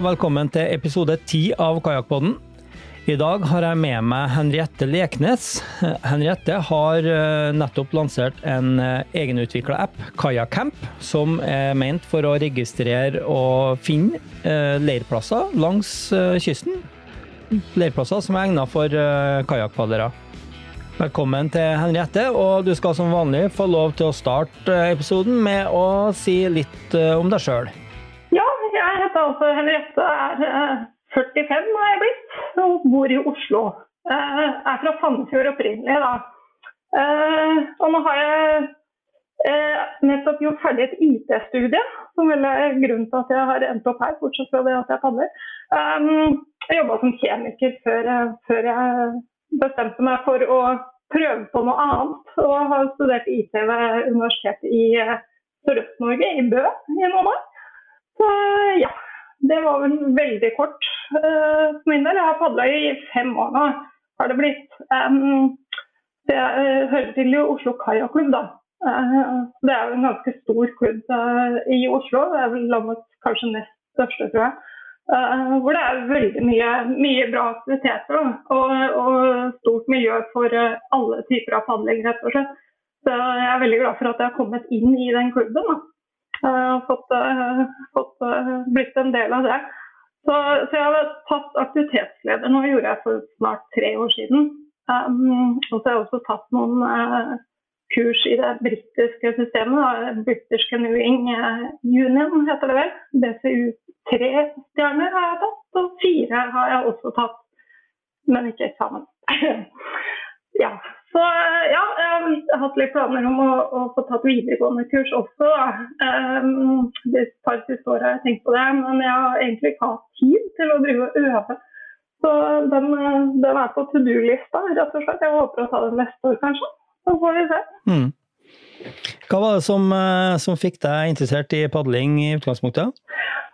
velkommen til episode ti av Kajakkpodden. I dag har jeg med meg Henriette Leknes. Henriette har eh, nettopp lansert en eh, egenutvikla app, Kajakamp, som er ment for å registrere og finne eh, leirplasser langs kysten. Leirplasser som er egnet for kajakkpadlere. Velkommen til Henriette, og du skal som vanlig få lov til å starte episoden med å si litt om deg sjøl heter altså Henriette, er 45 eh, har jeg blitt, og bor i Oslo. Jeg eh, er fra Sandefjord opprinnelig, da. Eh, og nå har jeg nettopp gjort ferdig et IT-studie, som vel er grunnen til at jeg har endt opp her, bortsett fra det at jeg padler. Jeg jobba som kjemiker før, før jeg bestemte meg for å prøve på noe annet. Og har studert IT ved Universitetet i Sørøst-Norge, i Bø, i noen år. Så ja, det var vel veldig kort uh, min del. Jeg har padla i fem år nå, har det blitt. Um, det uh, hører til i Oslo Kajakklubb, da. Uh, det er jo en ganske stor klubb i Oslo. Det er vel landets kanskje nest største, tror jeg. Hvor det er veldig mye, mye bra aktiviteter og, og, stort miljø for alle typer av padling, rett og slett. Så jeg er veldig glad for at jeg har kommet inn i den klubben. Da. Jeg har fått, uh, fått uh, blitt en del av det. Så, så, jeg har tatt aktivitetsleder nå, gjorde jeg for snart tre år siden. Um, og så har jeg også tatt noen uh, kurs i det britiske systemet. British Canoeing Union heter det vel. BCU tre stjerner har jeg tatt, og fire har jeg også tatt, men ikke eksamen. ja, så ja, jeg har hatt litt planer om å, å få tatt videregående kurs også. Um, de par siste åra har jeg tenkt på det, men jeg har egentlig ikke hatt tid til å drive og øve. Så den, den er på to do-lista, rett og slett. Jeg håper å ta den neste år, kanskje. Så får vi se. Mm. Hva var det som, eh, som, fikk deg interessert i padling i utgangspunktet?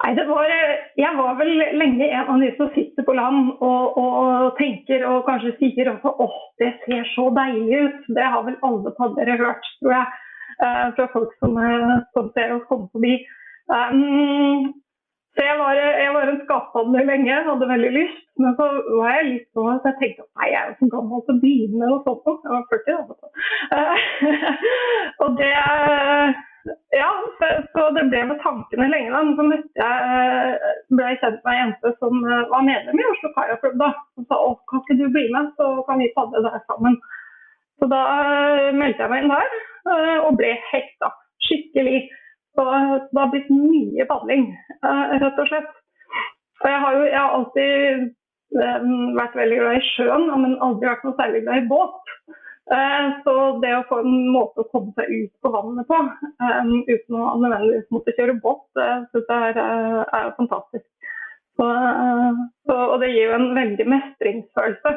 Nei, det var, Jeg var vel lenge en av de som sitter på land og, og tenker og kanskje sier også åh, det ser så deilig ut. Det har vel alle paddere hørt, tror jeg. Eh, fra folk som, eh, som ser oss komme forbi. Um, så jeg var, jeg var en skaphandler lenge, hadde veldig lyst. Men så var jeg litt sånn at jeg tenkte nei, jeg er jo for gammel til å begynne med noe sånt. Jeg var 40 da. og det Ja, så det ble med tankene lenge. da, Men så møtte jeg, ble jeg kjent med ei jente som var medlem i Oslo Kajakklubb. Og sa at kan ikke du bli med, så kan vi padle der sammen. Så da meldte jeg meg inn der, og ble hekta. Skikkelig. Så det har blitt mye padling, eh, rett og slett. Og jeg har jo jeg har alltid eh, vært veldig glad i sjøen, men aldri vært noe særlig glad i båt. Eh, så det å få en måte å komme seg ut på vannet på uten å nødvendigvis måtte kjøre båt, det syns jeg er, er fantastisk. Så, så, og det gir jo en veldig mestringsfølelse.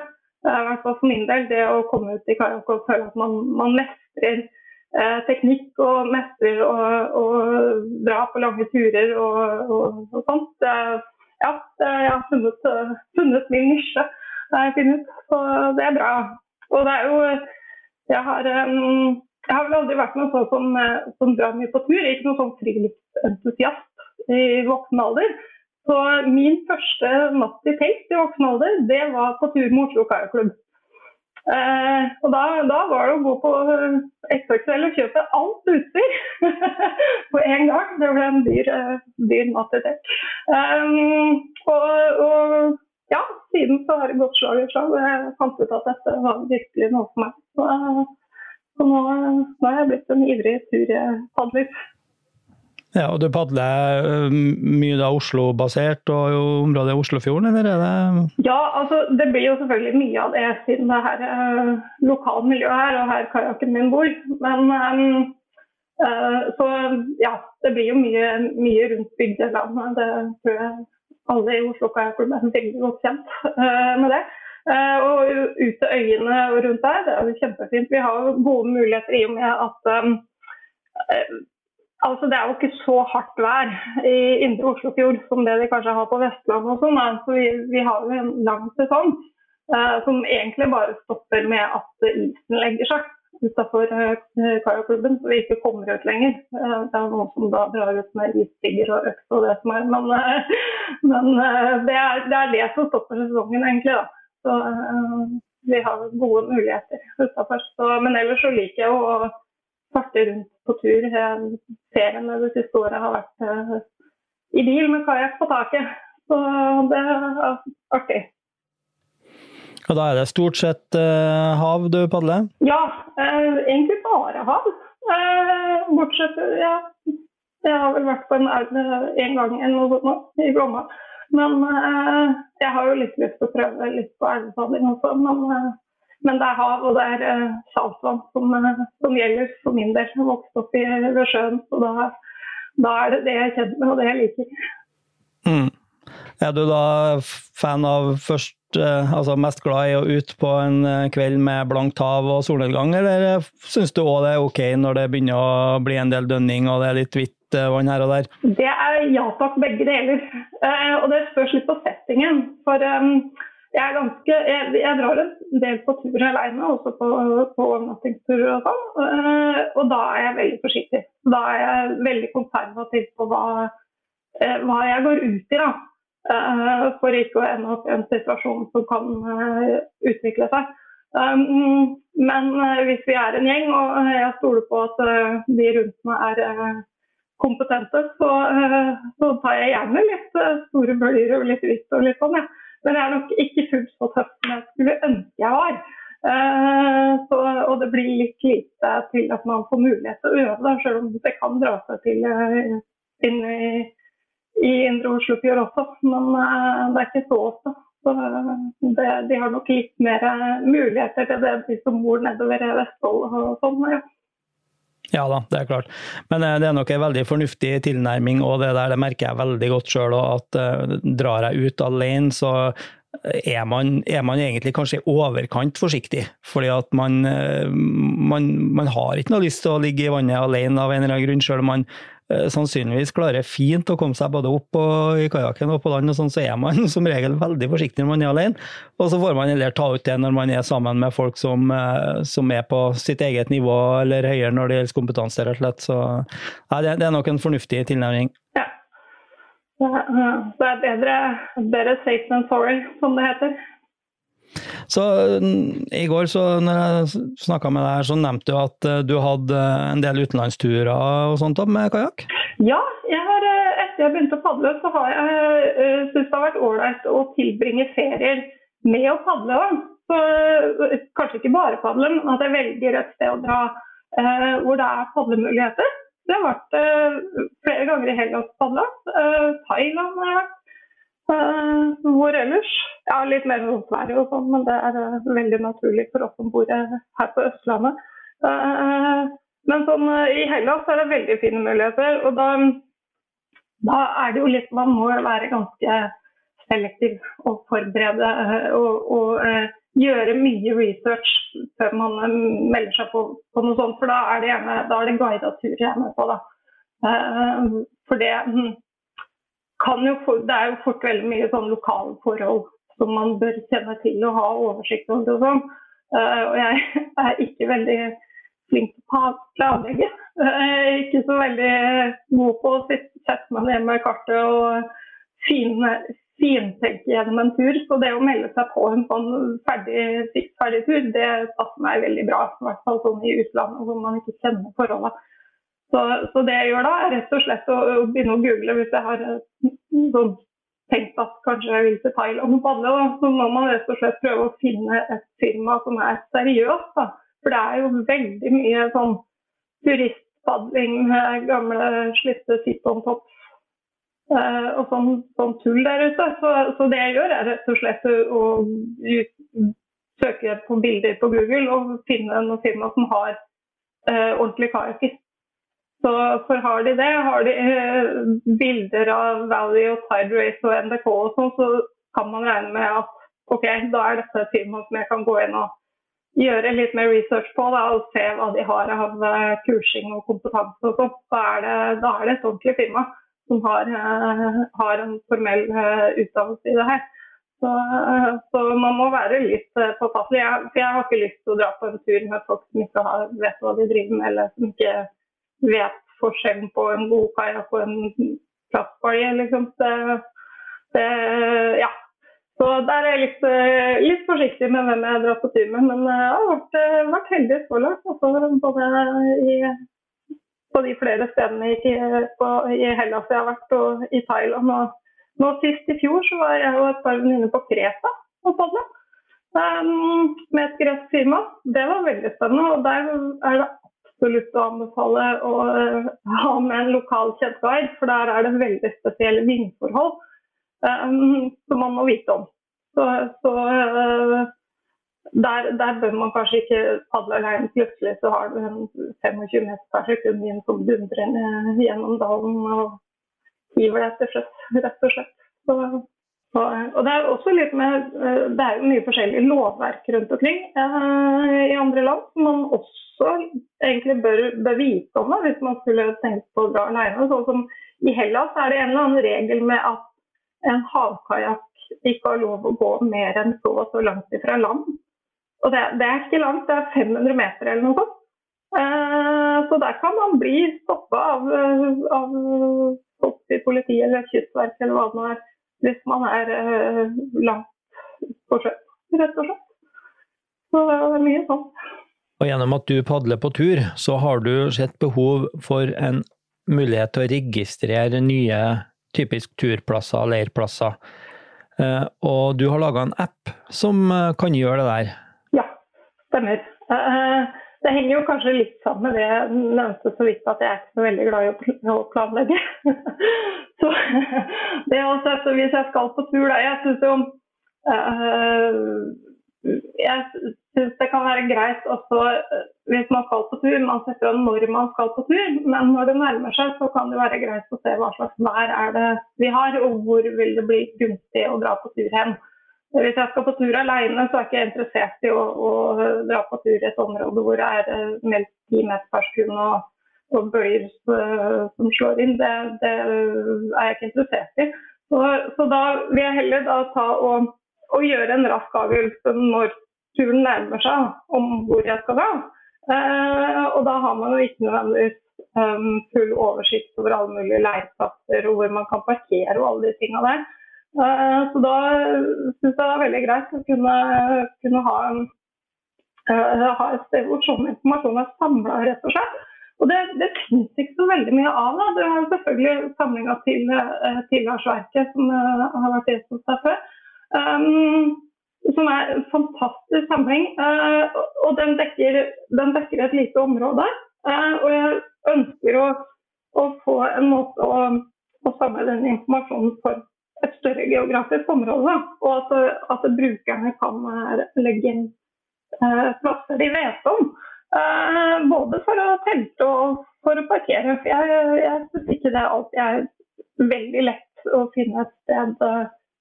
I hvert fall for min del, det å komme ut i kajakk og føle at man, man mestrer eh, teknikk og mestrer og dra på lange turer og, og, og sånt. Ja, jeg har funnet, funnet min nisje. Så det er bra. Og det er jo Jeg har, um, jeg har vel aldri vært noen sånn som, som drar mye på tur. Ikke noen sånn friluftsentusiast i voksen alder. Så min første natt i telt i voksen alder, det var på tur med Oslo Kajakklubb. Eh, og da, da, var det å gå på XXL og kjøpe alt utstyr på en gang. Det ble en dyr, eh, dyr natt i telt. Um, og, og, ja, siden så har det gått slag i slag. Jeg fant ut at dette var virkelig noe for meg. Så, så nå, nå er jeg blitt en ivrig turpadler. Ja, og Du padler øh, mye da Oslo-basert og jo området Oslofjorden, eller er det Ja, altså det blir jo selvfølgelig mye av det siden det her er lokalmiljøet her, og her kajakken min bor. Men um, uh, så ja, det blir jo mye, mye rundt bygdelandet. Det tror jeg alle i Oslo Kajakklubb er veldig godt kjent uh, med det. Uh, og ut til øyene rundt der, det er jo kjempefint. Vi har gode muligheter i og med at um, Altså, Det er jo ikke så hardt vær i indre Oslofjord som det de kanskje har på Vestlandet. og sånn. Altså, vi, vi, har jo en lang sesong som egentlig bare stopper med at isen legger seg utenfor uh, kajakklubben, så vi ikke kommer ut lenger. Det er noen som da drar ut med isbigger og øks og det som er. Men, Men det er, det er, det som stopper sesongen, egentlig. da. Så vi har gode muligheter utafor. Men ellers så liker jeg å farte rundt på tur. Feriene det siste året har vært i bil med kajakk på taket. Så det er artig. Og da er det stort sett eh, hav du padler? Ja, eh, egentlig bare hav. Eh, bortsett ja, Jeg har vel vært på en elv en gang eller noe sånt i Glomma. Men jeg har jo litt lyst til å prøve litt på elvepadling også. Men, men, det er hav og det er saltvann som, som, gjelder for min del. Jeg vokste opp i, ved sjøen, så da, da, er det det jeg kjenner med og det jeg liker. Mm. Er du da fan av først Eh, altså mest glad i å ut på en eh, kveld med blankt hav og solnedgang, eller syns du òg det er ok når det begynner å bli en del dønning og det er litt hvitt eh, vann her og der? Det er ja takk, begge deler. Og det spørs litt på settingen. For jeg er ganske Jeg, jeg drar en del på tur alene, også på, på overnattingsturer og sånn. Og da er jeg veldig forsiktig. Da er jeg veldig konservativ på hva, hva jeg går ut i. da. Eh, for ikke å ende opp i en situasjon som kan eh, utvikle seg. Men eh, hvis vi er en gjeng, og jeg stoler på at de rundt meg er kompetente, så, så tar jeg gjerne litt store bølger og litt hvitt og litt sånn, ja. Men jeg er nok ikke fullt så tøff som jeg skulle ønske jeg var. Uh, så, og det blir litt lite til at man får mulighet til å øve, da, selv om det kan dra seg til inn i i Indre Oslofjord også, men eh, det er ikke så ofte. Så eh, det, de har nok litt mer eh, muligheter til det, de som bor nedover Vestfold og sånn. Ja. Ja da, det er klart. Men det er nok en veldig fornuftig tilnærming, og det der det merker jeg veldig godt sjøl. At drar jeg ut alene, så er man, er man, egentlig kanskje i overkant forsiktig. Fordi at man, man, man, har ikke noe lyst til å ligge i vannet alene av en eller annen grunn, sjøl om man Eh, sannsynligvis klarer fint å komme seg både opp og i kajakken og på land, og sånn, så er man som regel veldig forsiktig når man er alene. Og så får man heller ta ut det når man er sammen med folk som, eh, som er på sitt eget nivå eller høyere når det gjelder kompetanse, rett og slett. Så ja, det, er nok en fornuftig tilnærming. Ja. Det er bedre, bedre safe than sorry, som det heter. Så mm, I går så når jeg snakka med deg, så nevnte du at eh, du hadde en del utenlandsturer og sånt med kajakk? Ja, jeg har, eh, etter jeg begynte å padle, så har jeg syntes det har vært ålreit å tilbringe ferier med å padle. Så, kanskje ikke bare padle, men at jeg velger et sted å dra hvor det er padlemuligheter. Det har vært flere ganger i Hellas padla. Thailand har jeg vært. Uh, hvor ellers? Ja, litt mer sånn Sverige og sånn, men det er uh, veldig naturlig for oss som bor uh, her på Østlandet. men sånn, i Hellas er det veldig fine muligheter. Og da, da, er det jo litt Man må være ganske selektiv og forberede og, og gjøre mye research før man melder seg på, på, noe sånt. For da er det gjerne da er det guida tur jeg er med på. da. For det jo, det er jo fort veldig mye sånn lokale forhold som man bør kjenne til og ha oversikt over. Og sånn. Uh, og jeg er ikke veldig flink til å planlegge. Jeg er ikke så veldig god på å sette meg ned med kartet og fintenke gjennom en tur. Så det å melde seg på en sånn ferdig, ferdig tur, det passer meg veldig bra. I hvert fall sånn i utlandet hvor man ikke kjenner forholdene. Så, så, det jeg gjør da, er rett og slett å, å begynne å google hvis jeg har eh, sånn, tenkt at kanskje jeg vil til Thailand og padle. Så må man rett og slett prøve å finne et firma som er seriøst. Da. For det er jo veldig mye sånn turistpadling med gamle, slitte sit-on-tops eh, og sånn, sånn, tull der ute. Så, så, det jeg gjør, er rett og slett å søke på bilder på Google og finne noen firma som har eh, ordentlig kajakker. Så for har de det, har de eh, bilder av Valley og Tide Race og NDK og sånn, så kan man regne med at ok, da er dette et firma som jeg kan gå inn og gjøre litt mer research på da, og se hva de har av eh, kursing og kompetanse og sånn. Da, da, er det et ordentlig firma som har, uh, har en formell utdannelse i det her. Så, så, man må være litt påpasselig. Jeg, jeg har ikke lyst til å dra på en tur med folk som ikke har, vet hva de driver med, eller som ikke vet forskjellen på en god kajakk og en plastbalje. Liksom. Det, det, ja. Så der er jeg litt, litt, forsiktig med hvem jeg drar på tur med. Men jeg har vært, vært heldig så langt. Altså, både i, på de flere stedene i, på, i Hellas jeg har vært, og i Thailand. Og nå sist i fjor så var jeg og et par venninner på Kreta og padla. Um, med et gresk firma. Det var veldig spennende. Og der er det absolutt å anbefale å uh, ha med en lokal kjentguide, for der er det veldig spesielle vindforhold um, som man må vite om. Så, så uh, der, der, bør man kanskje ikke padle alene. Plutselig så har du en 25 meter per sekund vind som dundrer gjennom dalen og hiver deg til sjøs, rett og slett. Så, og, og, det er med, det er jo mye forskjellig lovverk rundt omkring eh, i andre land som man også egentlig bør, bør vite om det, hvis man skulle tenkt på å dra alene. Sånn som I Hellas er det en eller annen regel med at en havkajakk ikke har lov å gå mer enn så og så langt ifra land. Og det, det, er ikke langt, det er 500 meter eller noe sånt. Eh, så der kan man bli stoppa av, av politiet eller Kystverket eller hva det nå er, hvis man er eh, langt på sjøen, rett og slett. Så det er mye sånn. Og gjennom at du padler på tur, så har du sett behov for en mulighet til å registrere nye typisk turplasser, leirplasser. Eh, og du har laga en app som eh, kan gjøre det der? Ja, stemmer. Eh, det henger jo kanskje litt sammen med det jeg nevnte så vidt, at jeg er ikke så veldig glad i å planlegge. så det også, Hvis jeg skal på tur, da Jeg syns jo jeg syns det kan være greit også eh, hvis man skal på tur. Man setter an når man skal på tur, men når det nærmer seg, så kan det være greit å se hva slags vær er det vi har, og hvor vil det bli gunstig å dra på tur hen. Hvis jeg skal på tur alene, så er jeg ikke interessert i å, å dra på tur i et område hvor det er eh, meldt ti meter per og, og bølger eh, som slår inn. Det, det, er jeg ikke interessert i. Så, så da vil jeg heller da ta og og, gjøre en rask avgjørelse når turen nærmer seg om hvor jeg skal dra. Eh, og da har man jo ikke nødvendigvis um, full oversikt over alle mulige leirplasser og hvor man kan parkere og alle de tinga der. Eh, så da syns jeg det er veldig greit å kunne, kunne ha, en, ha, et sted hvor sånn informasjon er samla, rett og slett. Og det, det finnes ikke så veldig mye av. Da. Du har selvfølgelig samlinga til, til Lars Verke, som uh, har vært gjest deg før. Um, som er en fantastisk samling. Uh, og den dekker, den dekker, et lite område. Uh, og jeg ønsker å, å, få en måte å, å samle den informasjonen for et større geografisk område. Og at, at brukerne kan uh, legge inn plasser de vet om. Både for å telte og for å parkere. For jeg, jeg syns ikke det alltid er veldig lett å finne et sted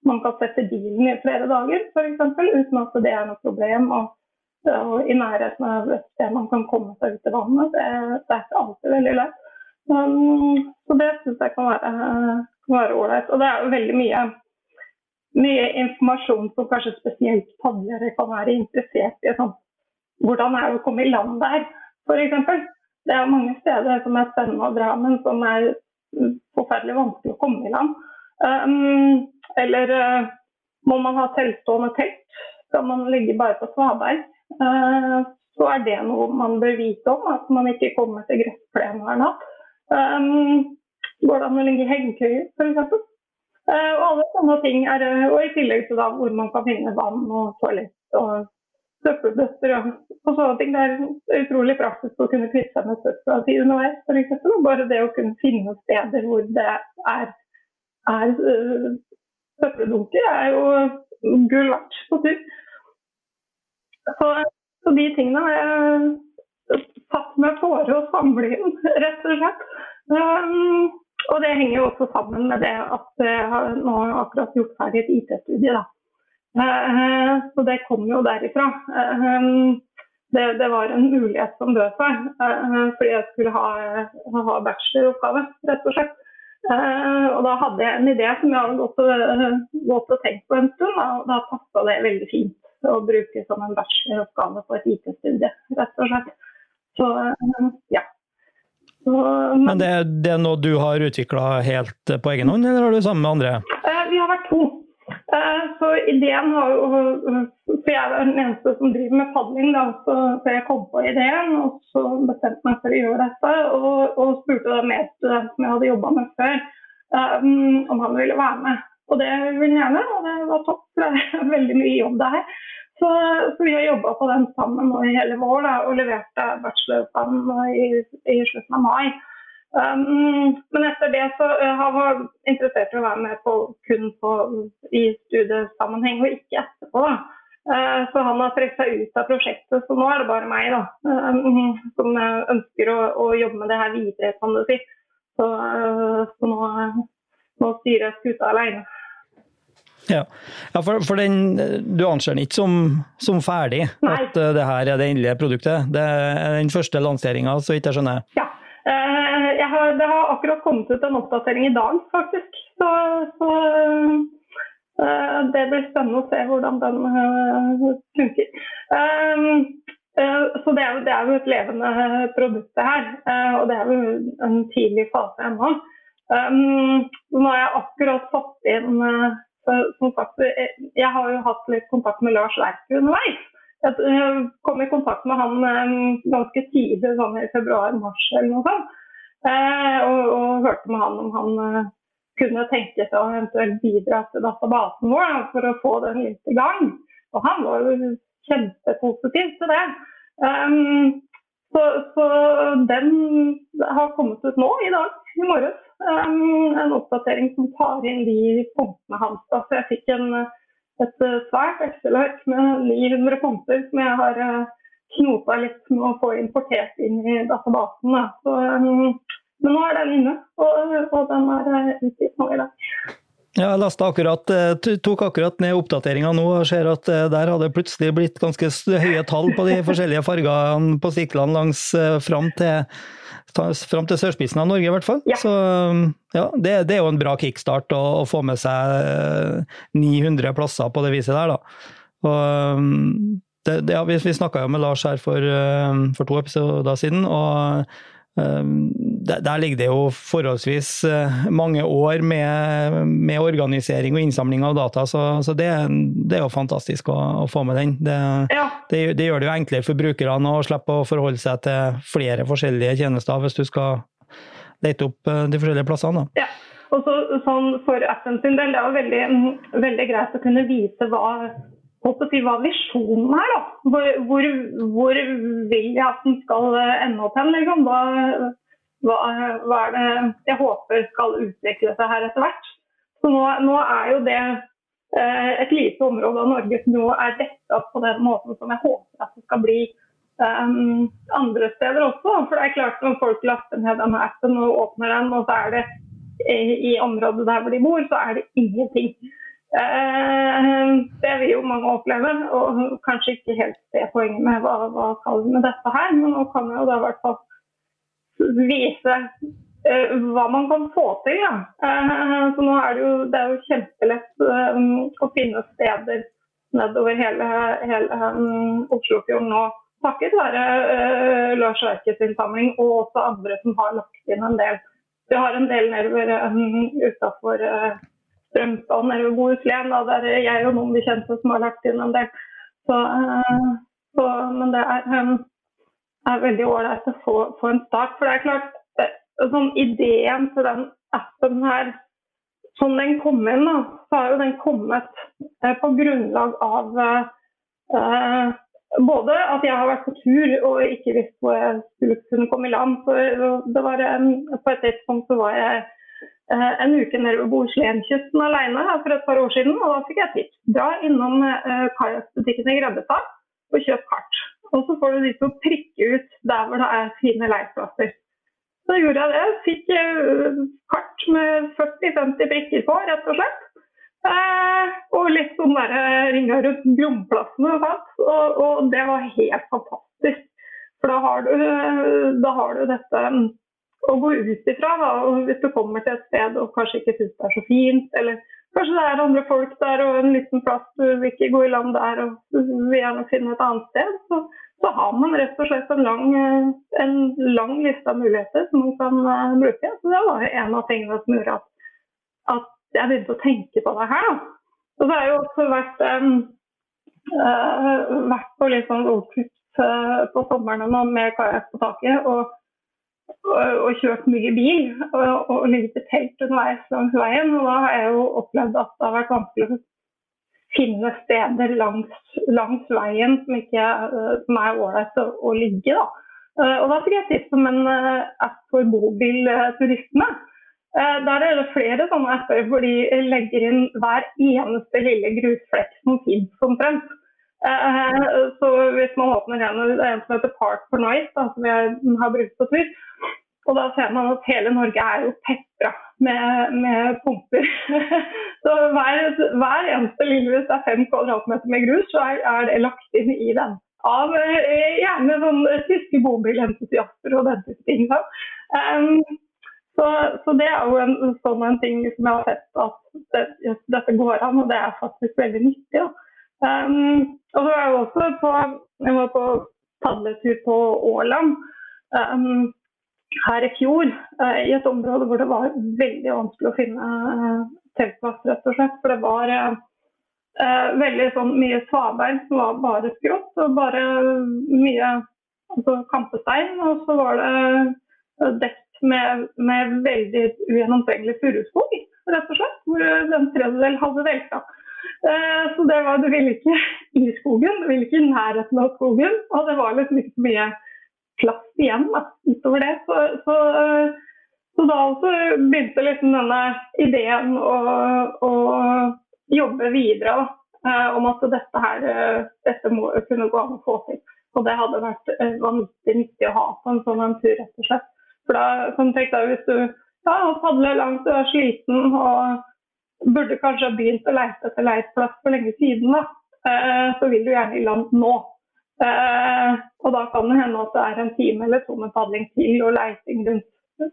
man kan sette bilen i flere dager f.eks. uten at det er noe problem. Og, og, i nærheten av et sted man kan komme seg ut i vannet. Det, det er ikke alltid veldig lett. Men, så det syns jeg kan være ålreit. Og det er jo veldig mye, mye informasjon som kanskje spesielt padlere kan være interessert i. Sånn. Hvordan er det å komme i land der, f.eks. Det er mange steder som er spennende å dra, men som er forferdelig vanskelig å komme i land. Um, eller uh, må man ha teltstående telt? Skal man ligge bare på svaberg? Uh, så er det noe man bør vite om, at man ikke kommer til gressplenen hver natt. Um, går det an å ligge i hengekøyer f.eks.? Uh, og alle sånne ting er, og I tillegg til da, hvor man kan finne vann og toalett og søppelbøtter og, og sånne ting. Det er utrolig praktisk å kunne kvitte seg med søpla si underveis f.eks. Bare det å kunne finne steder hvor det er er uh, søppeldunker er jo gull verdt på tur. Så, så, de tingene har jeg tatt med å samle inn, rett og slett. Um, og det henger jo også sammen med det at jeg har nå akkurat gjort ferdig et IT-studie. Uh, så det kom jo derifra. Uh, det, det, var en mulighet som bød seg, fordi jeg skulle ha, ha bacheloroppgave, rett og slett. Og da hadde jeg en idé som jeg hadde gått og, gått og tenkt på en stund. Og da passa det veldig fint å bruke som en bacheloroppgave på et IT-studie, rett og slett. Så ja. Så, men, men det, det, er noe du har utvikla helt på egen hånd, eller har du sammen med andre? Eh, vi har vært to. Eh, så ideen var jo For jeg er den eneste som driver med padling, da, så, jeg kom på ideen. Og så bestemte meg for å gjøre dette, og, og spurte da medstudent som jeg hadde jobba med før, um, om han ville være med. Og det ville han gjerne, og det var topp. Det er veldig mye jobb der. Så, så vi har jobba på den sammen nå i hele vår da, og leverte bachelorexamen i, i slutten av mai. Um, men etter det så uh, har jeg interessert i å være med på, kun på, i studiesammenheng og ikke etterpå. Uh, så han har trukket seg ut av prosjektet, så nå er det bare meg da, um, som ønsker å, å, jobbe med det her videre, kan du si. Så, uh, så nå, nå styrer jeg skuta alene. Ja, ja for, for den, du anser den ikke som, som ferdig? Nei. At uh, det her er det endelige produktet? Det er den første lanseringa, så vidt jeg skjønner? Ja. Uh, det har akkurat kommet ut en oppdatering i dag, faktisk. Så, så uh, det blir spennende å se hvordan den funker. Så det er, det er, jo et levende produkt det her, og det er jo en tidlig fase ennå. Nå har jeg akkurat fått inn som sagt, jeg har jo hatt litt kontakt med Lars Lerche underveis. Jeg kom i kontakt med han eh, ganske tidlig, sånn i februar-mars eller noe sånt. Eh, og, og, hørte med han om han eh, kunne tenke seg å eventuelt bidra til databasen vår for å få den litt i gang. Og han var jo kjempepositiv til det. Um, så, så, den har kommet ut nå i dag, i morges. Um, en oppdatering som tar inn de punktene hans. Altså, jeg fikk en, et eh, svært Excel-ark med 900 punkter som jeg har uh, knota litt med å få importert inn i databasen. Så, um, men nå er den inne, og, og den er uh, utgitt nå i dag. Ja, jeg leste akkurat, tok akkurat ned oppdateringa nå og ser at der hadde plutselig blitt ganske høye tall på de forskjellige fargene på siklene langs fram til fram til sørspissen av Norge, i hvert fall. Ja. Så ja, det, det, er jo en bra kickstart å, å, få med seg 900 plasser på det viset der, da. Og det, det, ja, vi vi snakka jo med Lars her for, for to episoder siden, og Ehm, der ligger det jo forholdsvis eh, mange år med, med organisering og innsamling av data, så, så det, det, er jo fantastisk å, å få med den. Det, ja. det, det, gjør det jo enklere for brukerne å slippe å forholde seg til flere forskjellige tjenester hvis du skal lete opp eh, de forskjellige plassene. Ja. Og så, sånn For appen sin del, det er jo veldig, veldig greit å kunne vite hva si, hva visjonen er. da. Hvor, hvor, hvor, vil jeg at den skal ende opp hen? Liksom? Hva, hva, hva, er det jeg håper skal utvikle seg her etter hvert? Så nå, nå er jo det eh, et lite område av Norge som nå er dekket på den måten som jeg håper at det skal bli um, andre steder også. For det er klart når folk laster ned denne appen og åpner den, og så er det i området der hvor de bor, så er det ingenting. Eh, det vil jo mange oppleve, og kanskje ikke helt se poenget med hva, hva skal med dette her. Men nå kan jeg jo da i hvert fall vise uh, hva man kan få til. Ja. Så nå er det jo, det er jo kjempelett å finne steder nedover hele, hele Oslofjorden nå. Takket være Lars Verkes innsamling og også andre som har lagt inn en del. Vi har en del nedover um, Strømstad nede ved Bohuslän. Der er jeg og noen bekjente som har lagt inn en del. Så, uh, så, men det er, um, er veldig ålreit å få, få, en start. For det er klart, det, sånn ideen til den appen her, som den kom inn, da, så har jo den kommet uh, på grunnlag av eh, både at jeg har vært på tur og ikke visst hvor jeg skulle kunne komme i land. For det var, en, på et tidspunkt så var jeg Eh, en uke nede ved Bohuslenskysten alene for et par år siden. og Da fikk jeg tips. Dra innom eh, kajakkbutikken i Grebbestad og kjøp kart. Og så får du de til å prikke ut der hvor det er fine leirplasser. Så gjorde jeg det. Fikk eh, kart med 40-50 prikker på, rett og slett. Eh, og litt sånn der ringa rundt Gromplassene. Og, og det var helt fantastisk. For da har du, da har du dette å gå ut ifra. Da. Og hvis du kommer til et sted og kanskje ikke syns det er så fint, eller kanskje det er andre folk der og en liten plass du vil ikke gå i land der og du vil gjerne finne et annet sted, så, så har man rett og slett en lang, eh, en lang liste av muligheter som man kan uh, bruke. Så det var en av tingene som gjorde at, at jeg begynte å tenke på det her. Da. Og så har jeg jo også vært, um, uh, vært på litt sånn roadtrip uh, på sommeren med kajakk på taket. Og kjørt mye bil og, og ligget i telt underveis langs veien. Og da har jeg jo opplevd at det har vært vanskelig å finne steder langs, langs veien som ikke uh, som er ålreit å, å, ligge. Da. Uh, og da fikk jeg tips om en uh, app for bobilturistene. Der er det flere sånne apper hvor de legger inn hver eneste lille grusflekk som finnes omtrent. Så hvis man åpner en, en som heter Park for Night, da, som jeg har brukt på tur, og da ser man at hele Norge er jo pepra med, med pumper. så hver, hver, eneste lille hvis er fem kvadratmeter med grus, så er, er, det lagt inn i den. Av eh, gjerne sånn tyske bobilentusiaster og den type ting. Um, så, så, det er jo en sånn en ting som jeg har sett at det, dette går an, og det er faktisk veldig nyttig. Um, og så var jeg også på, jeg var på padletur på Åland. Um, her i fjor Uh, i et område hvor det var veldig vanskelig å finne uh, teltplass, rett og slett. For det var uh, veldig sånn mye svaberg som var bare skrått, og bare mye altså, kampestein. Og så var det dekt med, med veldig ugjennomtrengelig furuskog, rett og slett. Hvor en tredjedel hadde velta. Så det var, du ville ikke i skogen, du ville ikke i nærheten av skogen. Og det var liksom ikke så mye plass igjen da, utover det. Så, så, så, da også begynte liksom denne ideen å, å jobbe videre da, eh, om at dette her dette må kunne gå an å få til. Og det hadde vært eh, vanvittig nyttig å ha på en sånn en tur, rett og slett. For da kan du tenke deg hvis du ja, padler langt, du er sliten og burde kanskje ha begynt å leite etter leirplass for lenge siden, da, eh, så vil du gjerne i land nå. Eh, og da kan det hende at det er en time eller to med padling til og leiting rundt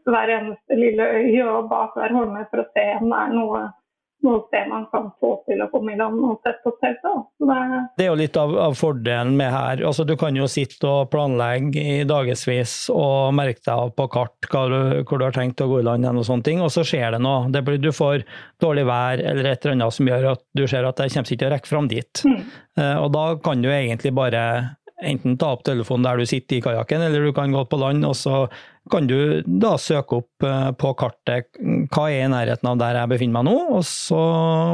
hver eneste lille øy og bak hver holme for å se om det er noe, noe sted man kan få til å komme i land og sette opp teltet. Det, det er jo litt av, av, fordelen med her. Altså, du kan jo sitte og planlegge i dagevis og merke deg på kart du, hvor du har tenkt å gå i land, og sånne ting, og så skjer det noe. Det blir, du får dårlig vær eller et eller annet som gjør at du ser at jeg kommer ikke til å rekke fram dit. Mm. Eh, og da kan du egentlig bare enten ta opp telefonen der du sitter i kajakken, eller du kan gå på land, og så kan du da søke opp eh, på kartet hva er i nærheten av der jeg befinner meg nå, og så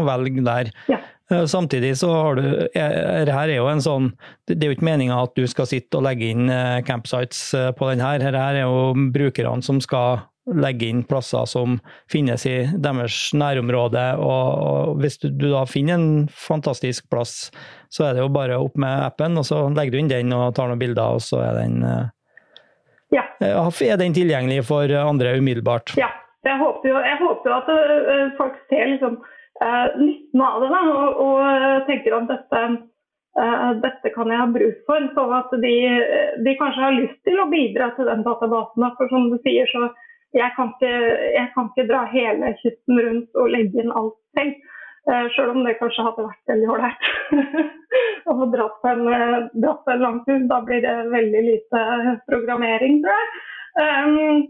velg der. Ja. Eh, samtidig så har du Her er jo en sånn Det er jo ikke meninga at du skal sitte og legge inn campsites på den her. Her er jo brukerne som skal legge inn plasser som finnes i deres nærområde. Og, hvis du, du, da finner en fantastisk plass, så er det jo bare opp med appen, og så legger du inn den og tar noen bilder, og så er den, eh, ja. er den tilgjengelig for andre umiddelbart. Ja. Jeg håper jo, jeg håper at uh, folk ser liksom, nytten av det da, og, og tenker at dette dette kan jeg ha bruk for. Sånn at de, de, kanskje har lyst til å bidra til den databasen. For som du sier, så jeg kan, ikke, jeg kan ikke dra hele kysten rundt og legge inn alt selv. Uh, selv om det kanskje hadde vært veldig ålreit å få dratt på en, eh, dratt en lang. Da blir det veldig lite programmering, tror jeg. Um,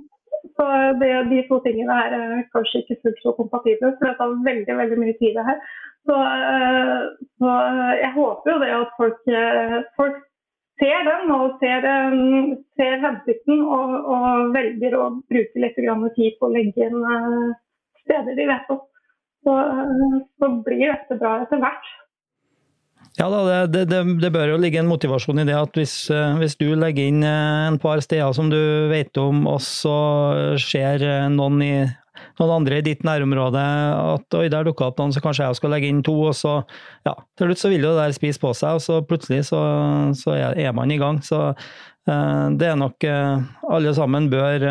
så det, de to tingene er kanskje ikke fullt så kompatible, for det tar veldig veldig mye tid. det her. Så, uh, så jeg håper jo det at folk, folk ser den og ser, um, ser hensikten og, og, velger å bruke litt tid på å legge inn uh, steder de vet om. Så, uh, så blir dette bra etter hvert. Ja, da, det, det, det, bør jo ligge en motivasjon i det at hvis, uh, hvis, du legger inn en par steder som du vet om, og så ser noen i noen andre i ditt nærområde at oi, der dukka opp noen, så kanskje jeg skal legge inn to, og så ja, til slutt så vil jo det der spise på seg, og så plutselig så, så er man i gang. Så det er nok Alle sammen bør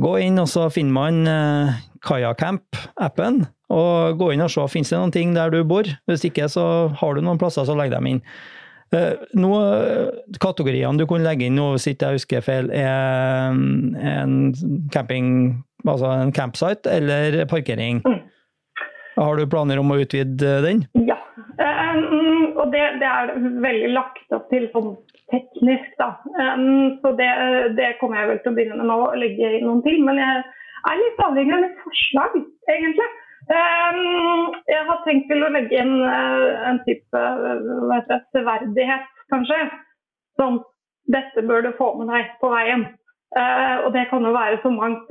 gå inn, og så finner man Kajakamp-appen, og gå inn og se finnes det noen ting der du bor. Hvis ikke så har du noen plasser, så legg dem inn. Nå, kategoriene du kunne legge inn nå, hvis ikke jeg husker feil, er en camping altså en campsite eller parkering? Mm. Har du planer om å utvide den? Ja. Um, og det, det, er veldig lagt opp til sånn teknisk, da. Um, så det, det, kommer jeg vel til å begynne med å legge inn noen til. Men jeg er litt avhengig av litt forslag, egentlig. Um, jeg har tenkt til å legge inn uh, en type uh, severdighet, kanskje. Sånn dette bør du få med deg på veien. Uh, og det kan jo være så mangt.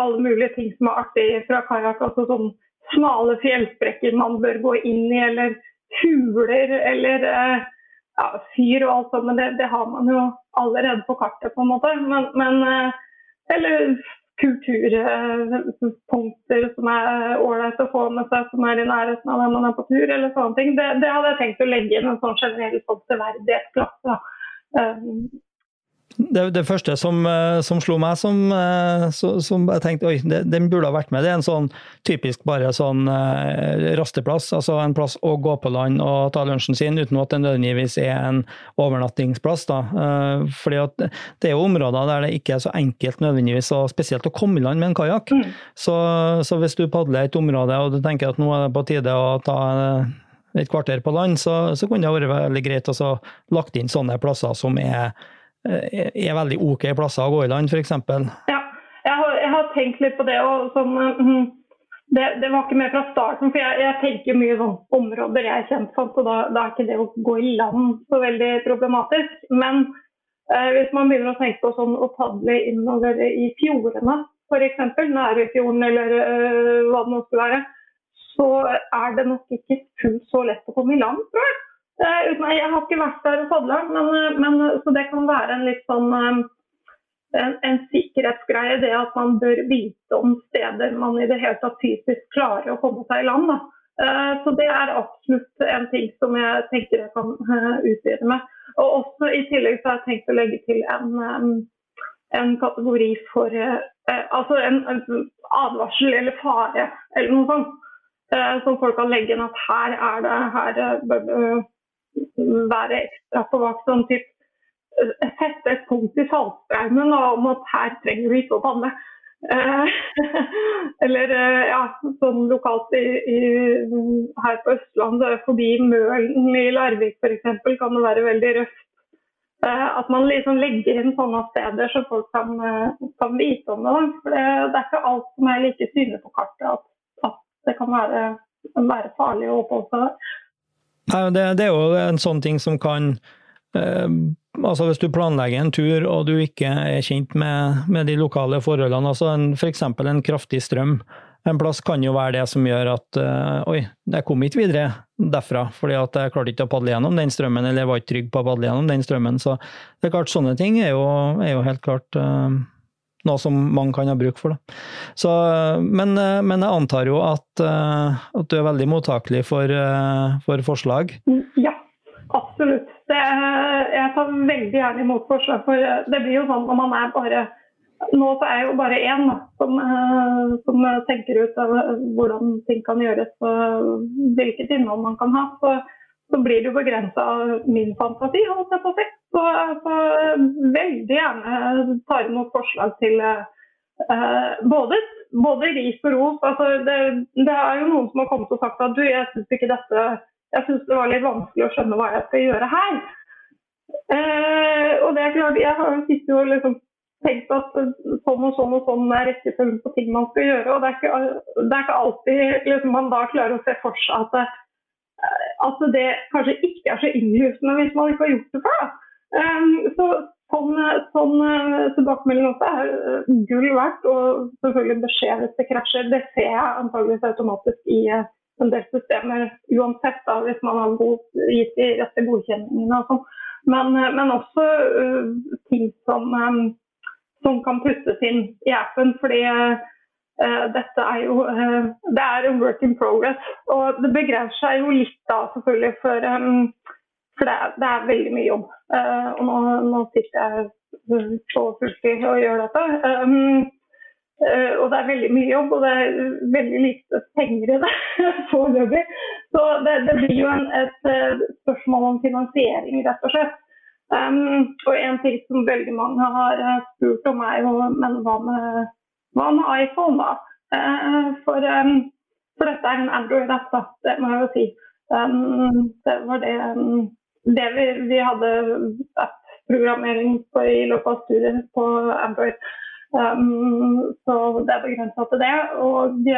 Alle mulige ting som er artig fra kajakk. Altså sånn smale fjellsprekker man bør gå inn i, eller huler, eller ja, fyr og alt sånt. Men det, det, har man jo allerede på kartet, på en måte. Men, men eller kulturpunkter som er ålreit å få med seg, som er i nærheten av der man er på tur, eller sånne ting. Det, det hadde jeg tenkt å legge inn en sånn generell sånn severdighetsklasse. Um, det, det, første som, eh, som, slo meg, som, eh, som jeg tenkte oi, det, den burde ha vært med, det er en sånn typisk bare sånn uh, rasteplass. Altså en plass å gå på land og ta lunsjen sin, uten at det nødvendigvis er en overnattingsplass. da. Fordi at det er jo områder der det ikke er så enkelt nødvendigvis, og spesielt å komme i land med en kajakk. Mm. Så, så, hvis du padler et område og du tenker at nå er det på tide å ta et kvarter på land, så, så kunne det vært veldig greit å lagt inn sånne plasser som er Eh, er veldig OK plasser å gå i land, f.eks. Ja, jeg har, jeg har, tenkt litt på det. og sånn, mm, det, det, var ikke med fra starten, for jeg, jeg tenker mye sånn områder jeg er kjent for. og da, da, er ikke det å gå i land så veldig problematisk. Men eh, hvis man begynner å tenke på sånn å padle innover i fjordene, f.eks. Nærøyfjorden eller øh, hva det nå skulle være, så er det nok ikke fullt så lett å komme i land, tror jeg. Eh, jeg har ikke vært der og padla, men, eh, men, så det kan være en litt sånn eh, en, en, sikkerhetsgreie, det at man bør vite om steder man i det hele tatt fysisk klarer å komme seg i land. Da. Så det er absolutt en ting som jeg tenker jeg kan utvide med. Og også I tillegg så har jeg tenkt å legge til en, en kategori for Altså en, advarsel eller fare eller noe sånt. Som folk kan legge inn at her er det her bør være ekstra på vakt. Sånn sette et punkt i saltstraumen om at her trenger du ikke å padle. Eh, eller eh, ja, sånn lokalt i, i, her på Østlandet, forbi Mølen i Larvik f.eks., kan det være veldig røft. At man liksom legger inn sånne steder så folk kan, kan vite om det. For det, det, er ikke alt som er like synlig på kartet at, at det kan være, være farlig å oppholde seg der. Nei, det, det, er jo en sånn ting som kan eh, altså Hvis du planlegger en tur og du ikke er kjent med, med de lokale forholdene, altså f.eks. For en kraftig strøm en plass kan jo være det som gjør at uh, oi, jeg kom ikke videre derfra, fordi at jeg klarte ikke å padle gjennom den strømmen, eller jeg var ikke trygg på å padle gjennom den strømmen. Så det er klart, sånne ting er jo, er jo helt klart uh, noe som mange kan ha bruk for. Så, men, men, jeg antar jo at, eh, at, du er veldig mottakelig for, eh, for forslag? Ja, absolutt. Det, jeg tar veldig gjerne imot forslag. For det blir jo sånn når man er bare Nå er jeg jo bare én som, eh, som, tenker ut hvordan ting kan gjøres og hvilket innhold man kan ha. Så, så blir det jo begrensa av min fantasi, holdt jeg på å si. Så, så veldig gjerne tar imot forslag til uh, både, både, ris og ros. Altså, det, det, er jo noen som har kommet og sagt at du, jeg syns ikke dette jeg synes det var litt vanskelig å skjønne hva jeg skal gjøre her. Uh, og det er klart, Jeg har og liksom tenkt at sånn og sånn og sånn er rekkefølgen på ting man skal gjøre. og Det er ikke, det er ikke alltid liksom, man da klarer å se for seg at at det kanskje ikke er så innlysende hvis man ikke har gjort det før. Ehm, så sånn, sånn eh, tilbakemelding også er eh, gull verdt. Og selvfølgelig beskjed hvis det krasjer. Det ser jeg antageligvis automatisk i eh, en del systemer uansett, da, hvis man har god, gitt de rette godkjenningene og sånn. Men, men, også uh, ting som, um, som, kan puttes inn i appen. fordi uh, dette er jo uh, det er en work in progress. Og det begrenser seg jo litt da selvfølgelig for um, for det er, det er veldig mye jobb. Uh, og nå, nå sitter jeg på fulltid og gjør dette. Um, uh, og det er veldig mye jobb, og det er veldig lite penger i det foreløpig. Så det, det, blir jo en, et, et, spørsmål om finansiering, rett og slett. Um, og en ting som veldig mange har spurt om, er jo men hva med, hva med iPhone, da? Uh, for um, For dette er en Android-app. Det må jeg jo si. Um, det var det, um, det vi, vi hadde app-programmering i løpet av studiet på Android. Um, så det er begrensa til det. Og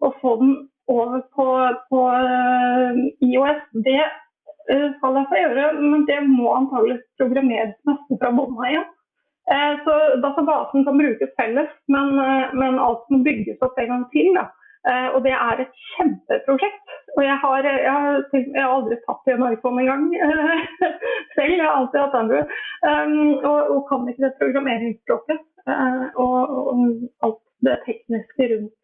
å få den over på, på uh, IOS, det uh, skal jeg få gjøre, men det må antagelig programmeres nesten fra bånna igjen. Så databasen kan brukes felles, men, men alt må bygges opp en gang til. Da. Og det er et kjempeprosjekt. Og jeg har, jeg har, jeg har aldri tatt i en iPhone engang selv. Jeg har alltid hatt Android. Um, og, og, kan ikke det programmeringsspråket. Uh, og, og, alt det tekniske rundt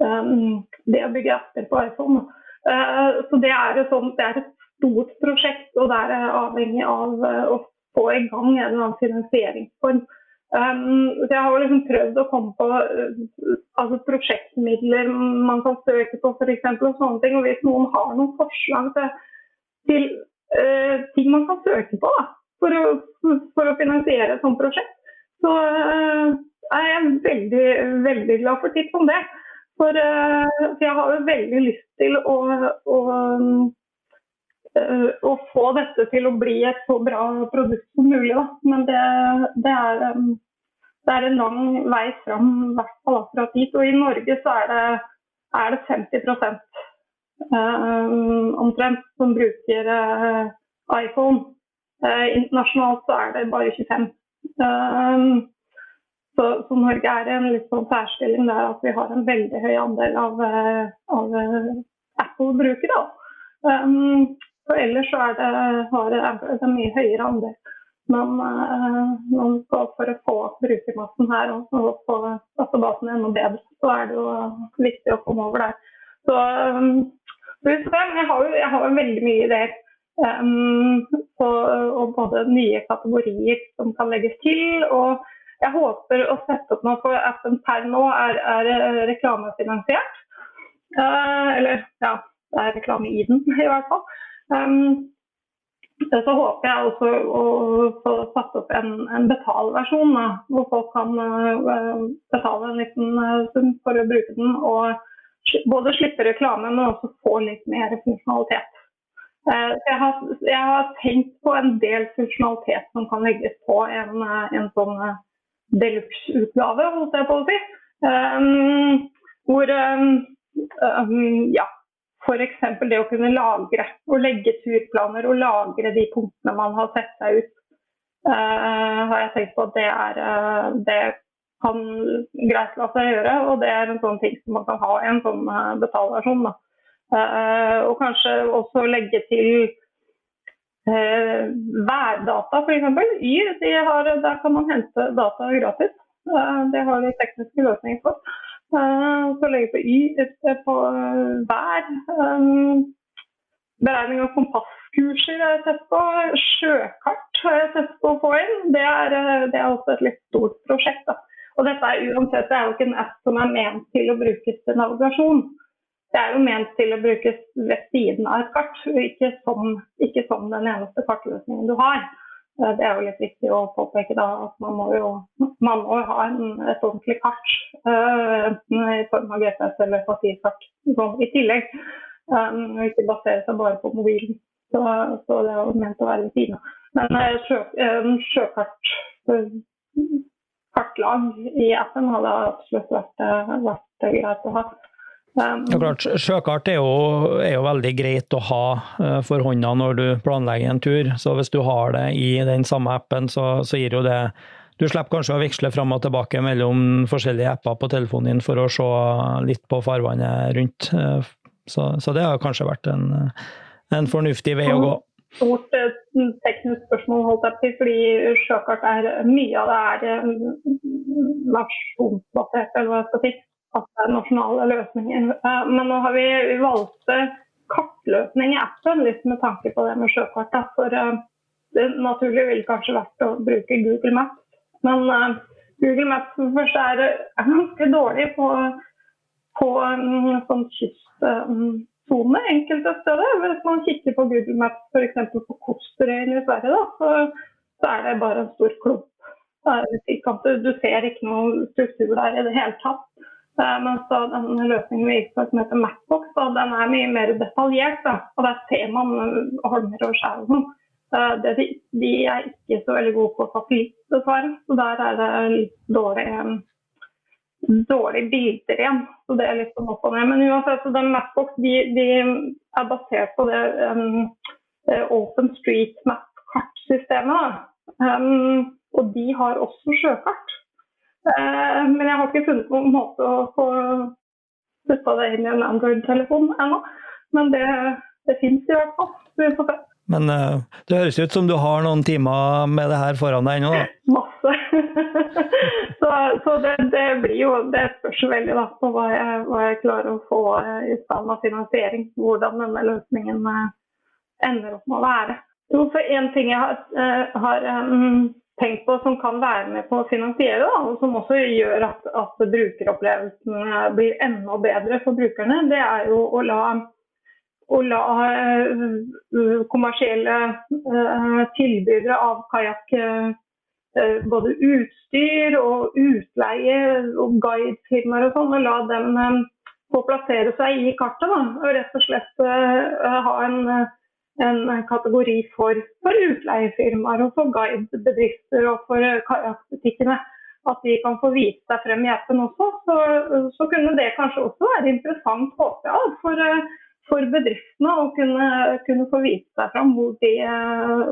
um, det å bygge apper på iPhone. Uh, så det er, sånt, det er, et stort prosjekt, og det er avhengig av uh, å få i gang en eller annen finansieringsform. Um, jeg har liksom prøvd å komme på uh, altså prosjektmidler man kan søke på f.eks. og sånne ting. Og hvis noen har noen forslag til, til uh, ting man kan søke på da, for, å, for, å, finansiere et sånt prosjekt, så uh, er jeg veldig, veldig glad for tips om det. For, for jeg har jo veldig lyst til å, å å få dette til å bli et så bra produkt som mulig. Da. Men det, det, er, det er en lang vei fram, i hvert fall akkurat dit. Og i Norge så er det, er det 50 uh, omtrent som bruker uh, iPhone. Internasjonalt så er det bare 25. Uh, så, så, Norge er i en litt sånn særstilling der at vi har en veldig høy andel av, av Apple-brukere. Um, ellers så er det, har Android en mye høyere andel. Men, uh, men for, for, å få brukermassen her og, og få databasen enda bedre, så er det jo viktig å komme over der. Så, jeg har jo jeg har veldig mye ideer. Um, på, og både nye kategorier som kan legges til. Og jeg håper å sette opp noe for appen per nå er, er reklamefinansiert. Uh, eller ja, det er reklame i den i hvert fall. Um, så håper jeg også å få satt opp en, en betalversjon, da, hvor folk kan uh, betale en liten uh, sum for å bruke den. Og både slippe reklame, men også få litt mer funksjonalitet. Uh, jeg, har, jeg, har, tenkt på en del funksjonalitet som kan legges på en, en sånn deluxe-utgave, holdt jeg på å si. Um, hvor um, ja, F.eks. det å kunne lagre og legge turplaner og lagre de punktene man har sett seg ut. Uh, har jeg tenkt på at det, er, uh, det kan greit la seg gjøre, og det er en sånn ting som man kan ha i en sånn uh, betalversjon. og kanskje også legge til værdata, f.eks. Yr, der kan man hente data gratis. det har de tekniske løsninger for. Eh, så legger jeg på Y på eh, vær. Eh, beregning av kompasskurser har jeg sett på. Sjøkart har jeg sett på å få inn. Det er, det er også et litt stort prosjekt. Da. Og dette er uansett det er jo ikke en app som er ment til å brukes til navigasjon. Det er jo ment til å brukes ved siden av et kart, ikke som, ikke som den eneste kartløsningen du har. Eh, det er jo litt viktig å påpeke da, at man må jo man må ha en, et ordentlig kart. Uh, enten i form av GPS eller papirkart i tillegg. Um, og ikke basere seg bare på mobilen. Så, så, det er jo ment å være ved siden. Men uh, sjø, uh, sjøkart i appen hadde absolutt vært, vært greit å ha. Um, ja, klart, Sjøkart er jo, er jo, veldig greit å ha uh, for hånda når du planlegger en tur. Så hvis du har det i den samme appen, så, så gir jo det Du slipper kanskje å veksle fram og tilbake mellom forskjellige apper på telefonen din for å se litt på farvannet rundt. Uh, så, så, det har kanskje vært en, en fornuftig vei å gå. Stort uh, teknisk spørsmål, holdt jeg på fordi sjøkart er mye av det er nasjonsbasert, eller hva jeg skal si at det er nasjonale løsninger. Eh, men nå har vi valgt kartløsning i appen, litt med tanke på det med sjøkart. For eh, det naturlige ville kanskje vært å bruke Google Maps. Men eh, Google Maps først er, ganske dårlig på, på sånn kystsone enkelte steder. Hvis man kikker på Google Maps f.eks. på Kosterøyen i Sverige, da, så, så, er det bare en stor klump. Du ser ikke noen struktur der i det hele tatt. Uh, mens da den løsningen vi gikk på som heter Macbox, da, den er mye mer detaljert. Da. Og der ser man holmer og skjær og sånn. Uh, de, de, er ikke så veldig gode på satellitt, dessverre. Så der er det litt dårlig, um, dårlige bilder igjen. Så det er litt opp og ned. Men uansett, den Macbox de, de er basert på det um, Open Street Map-kartsystemet. Um, og de har også sjøkart. Eh, men jeg har ikke funnet noen måte å få putta det inn i en Android-telefon ennå. Men det, det fins i hvert fall. Vi får se. Men uh, det høres ut som du har noen timer med det her foran deg ennå? Masse. så, så det, det, blir jo Det spørs veldig da, på hva jeg, hva jeg, klarer å få eh, i stand av finansiering. Hvordan denne løsningen ender opp med å være. Jo, for En ting jeg har, har um, tenkt på som kan være med på å finansiere, da, og som også gjør at, at brukeropplevelsen blir enda bedre for brukerne, det er jo å la, å la uh, kommersielle uh, tilbydere av kajakk uh, både utstyr og utleie og guidefirmaer og sånn, og la dem få plassere seg i kartet. Da, og rett og slett ha en en kategori for, for utleiefirmaer og for guidebedrifter og for kajakkbutikkene. At de kan få vise seg frem i appen også. Så, så kunne det kanskje også være interessant, håper jeg, for, for bedriftene å kunne, kunne, få vise seg frem hvor de,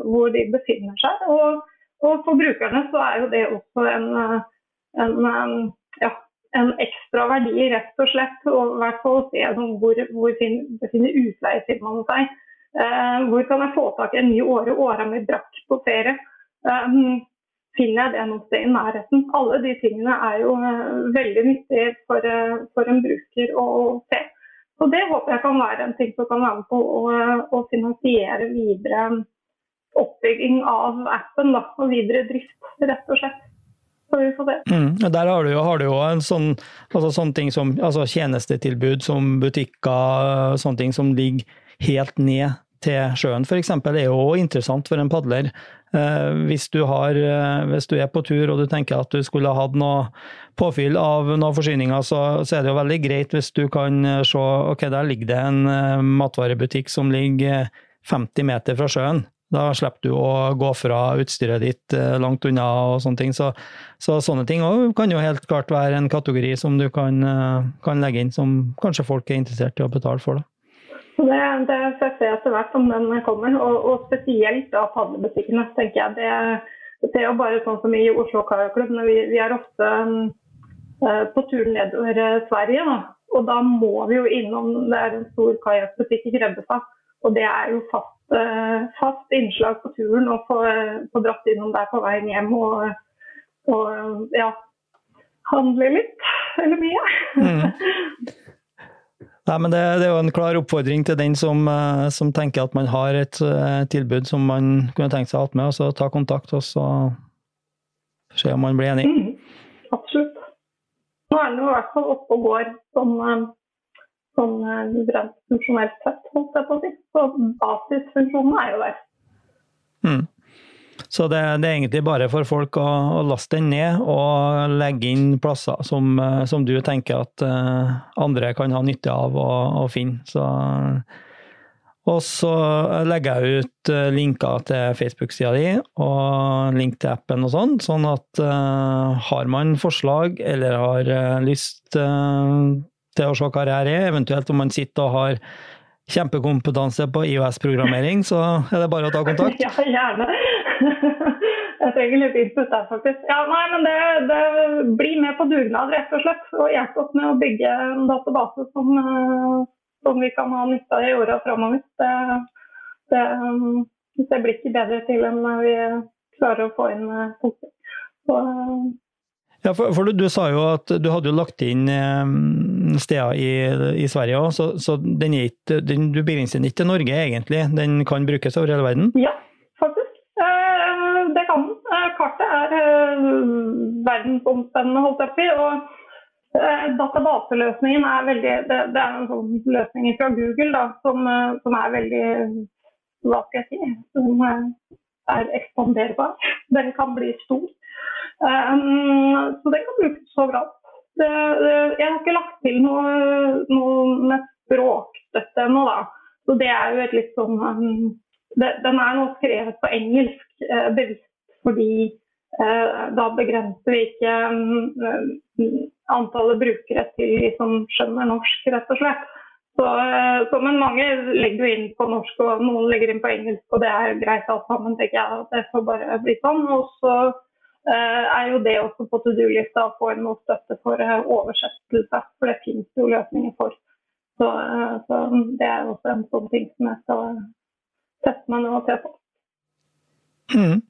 hvor de befinner seg. Og, og, for brukerne så er jo det også en, en, ja, en ekstra verdi, rett og slett. Og i hvert fall se hvor, hvor befinner utleiefirmaene seg. Eh, hvor kan jeg få tak i en ny åre, åra mi brakk på ferie? Eh, finner jeg det noe sted i nærheten? Alle de tingene er jo eh, veldig nyttige for, for en bruker å se. Så Det håper jeg kan være en ting som kan være med på å, å finansiere videre oppbygging av appen da, og videre drift, rett og slett. Mm, der har du, jo, har du jo en sånn, altså sånne ting som altså tjenestetilbud som butikker, sånne ting som ligger helt ned til sjøen f.eks. er jo interessant for en padler. Eh, hvis du, har, eh, hvis du, er på tur og du tenker at du skulle ha hatt noe påfyll av noen forsyninger, så, så, er det jo veldig greit hvis du kan eh, se ok, der ligger det en matvarebutikk som ligger 50 meter fra sjøen. Da slipper du å gå fra utstyret ditt langt unna og sånne ting. Så, så sånne ting kan jo helt klart være en kategori som du kan, kan legge inn, som kanskje folk er interessert i å betale for. Da. Det, det får jeg se etter hvert om den kommer. Og, og spesielt da padlebutikkene, tenker jeg. Det, det, er jo bare sånn som i Oslo Kajakklubb. Vi, vi er ofte uh, på tur nedover uh, Sverige. Da. Og da må vi jo innom Det er en stor kajakkbutikk i Grebbestad. Og det er jo fast, uh, fast innslag på turen å få, få, dratt innom der på veien hjem og, og ja, handle litt. Eller mye. Mm. Nei, men det, det, er jo en klar oppfordring til den som, eh, som tenker at man har et uh, tilbud som man kunne tenkt seg å ha med, og så ta kontakt og så se om man blir enig. Mm, absolutt. Nå er den i hvert fall oppe og går sånn, eh, sånn funksjonelt sett, holdt jeg på å si. Så basisfunksjonen er jo der. Mm. Så det, det, er egentlig bare for folk å, å, laste den ned og legge inn plasser som, eh, som du tenker at uh, andre kan ha nytte av å, å finne. Så, og så legger jeg ut uh, linker til Facebook-sida di og link til appen og sånn, sånn at uh, har man forslag eller har lyst til å se hva det her er, eventuelt om man sitter og har kjempekompetanse på IOS-programmering, så er det bare å ta kontakt. Ja, gjerne. Jeg trenger litt input der, faktisk. Ja, nei, men det, det Bli med på dugnad, rett og slett. Og hjelp oss med å bygge en database som, eh, som vi kan ha nytte av i åra framover. Det, det, det, blir ikke bedre til enn vi klarer å få inn fokus. punkter. Ja, for, for du, du, sa jo at du hadde jo lagt inn eh, steder i, i Sverige òg, så, så den, den, du begrenser den ikke til Norge egentlig? Den kan brukes over hele verden? Ja, faktisk. det kan den. Eh, kartet er eh, verdensomspennende, holdt jeg på. Og eh, databaseløsningen er veldig Det, det er en sånn løsning fra Google da, som, som, er veldig Hva skal jeg si? Som er ekspanderbar. Den kan bli stor. Um, så den kan brukes. Det, det, jeg har ikke lagt til noe, noe med språkstøtte ennå, da. Så det er jo et litt sånn det, Den er nå skrevet på engelsk, uh, bevisst fordi da begrenser vi ikke antallet brukere til de som skjønner norsk, rett og slett. Så, så, men mange legger jo inn på norsk, og noen legger inn på engelsk, og det er greit alt sammen, tenker jeg. Det får bare bli sånn. Og så er jo det også på to do-lista å få noe støtte for oversettelse, for det finnes jo løsninger for. Så, eh, så, det er også en sånn ting som jeg skal sette meg ned og se på. Mm.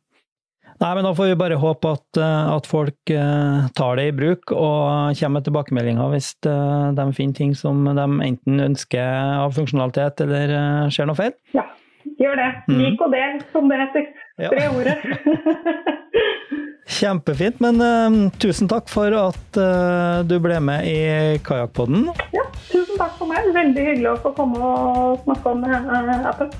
Nei, men Da får vi bare håpe at, eh, at, folk eh, tar det i bruk og kommer med tilbakemeldinger hvis de finner ting som de enten ønsker av funksjonalitet eller ser noe feil. Ja, gjør det. Mm. Lik og del, som det heter. Tre ja. ordet. Kjempefint. Men uh, tusen takk for at uh, du ble med i Kajakkpodden. Ja, tusen takk for meg. Veldig hyggelig å få komme og snakke om uh, appen.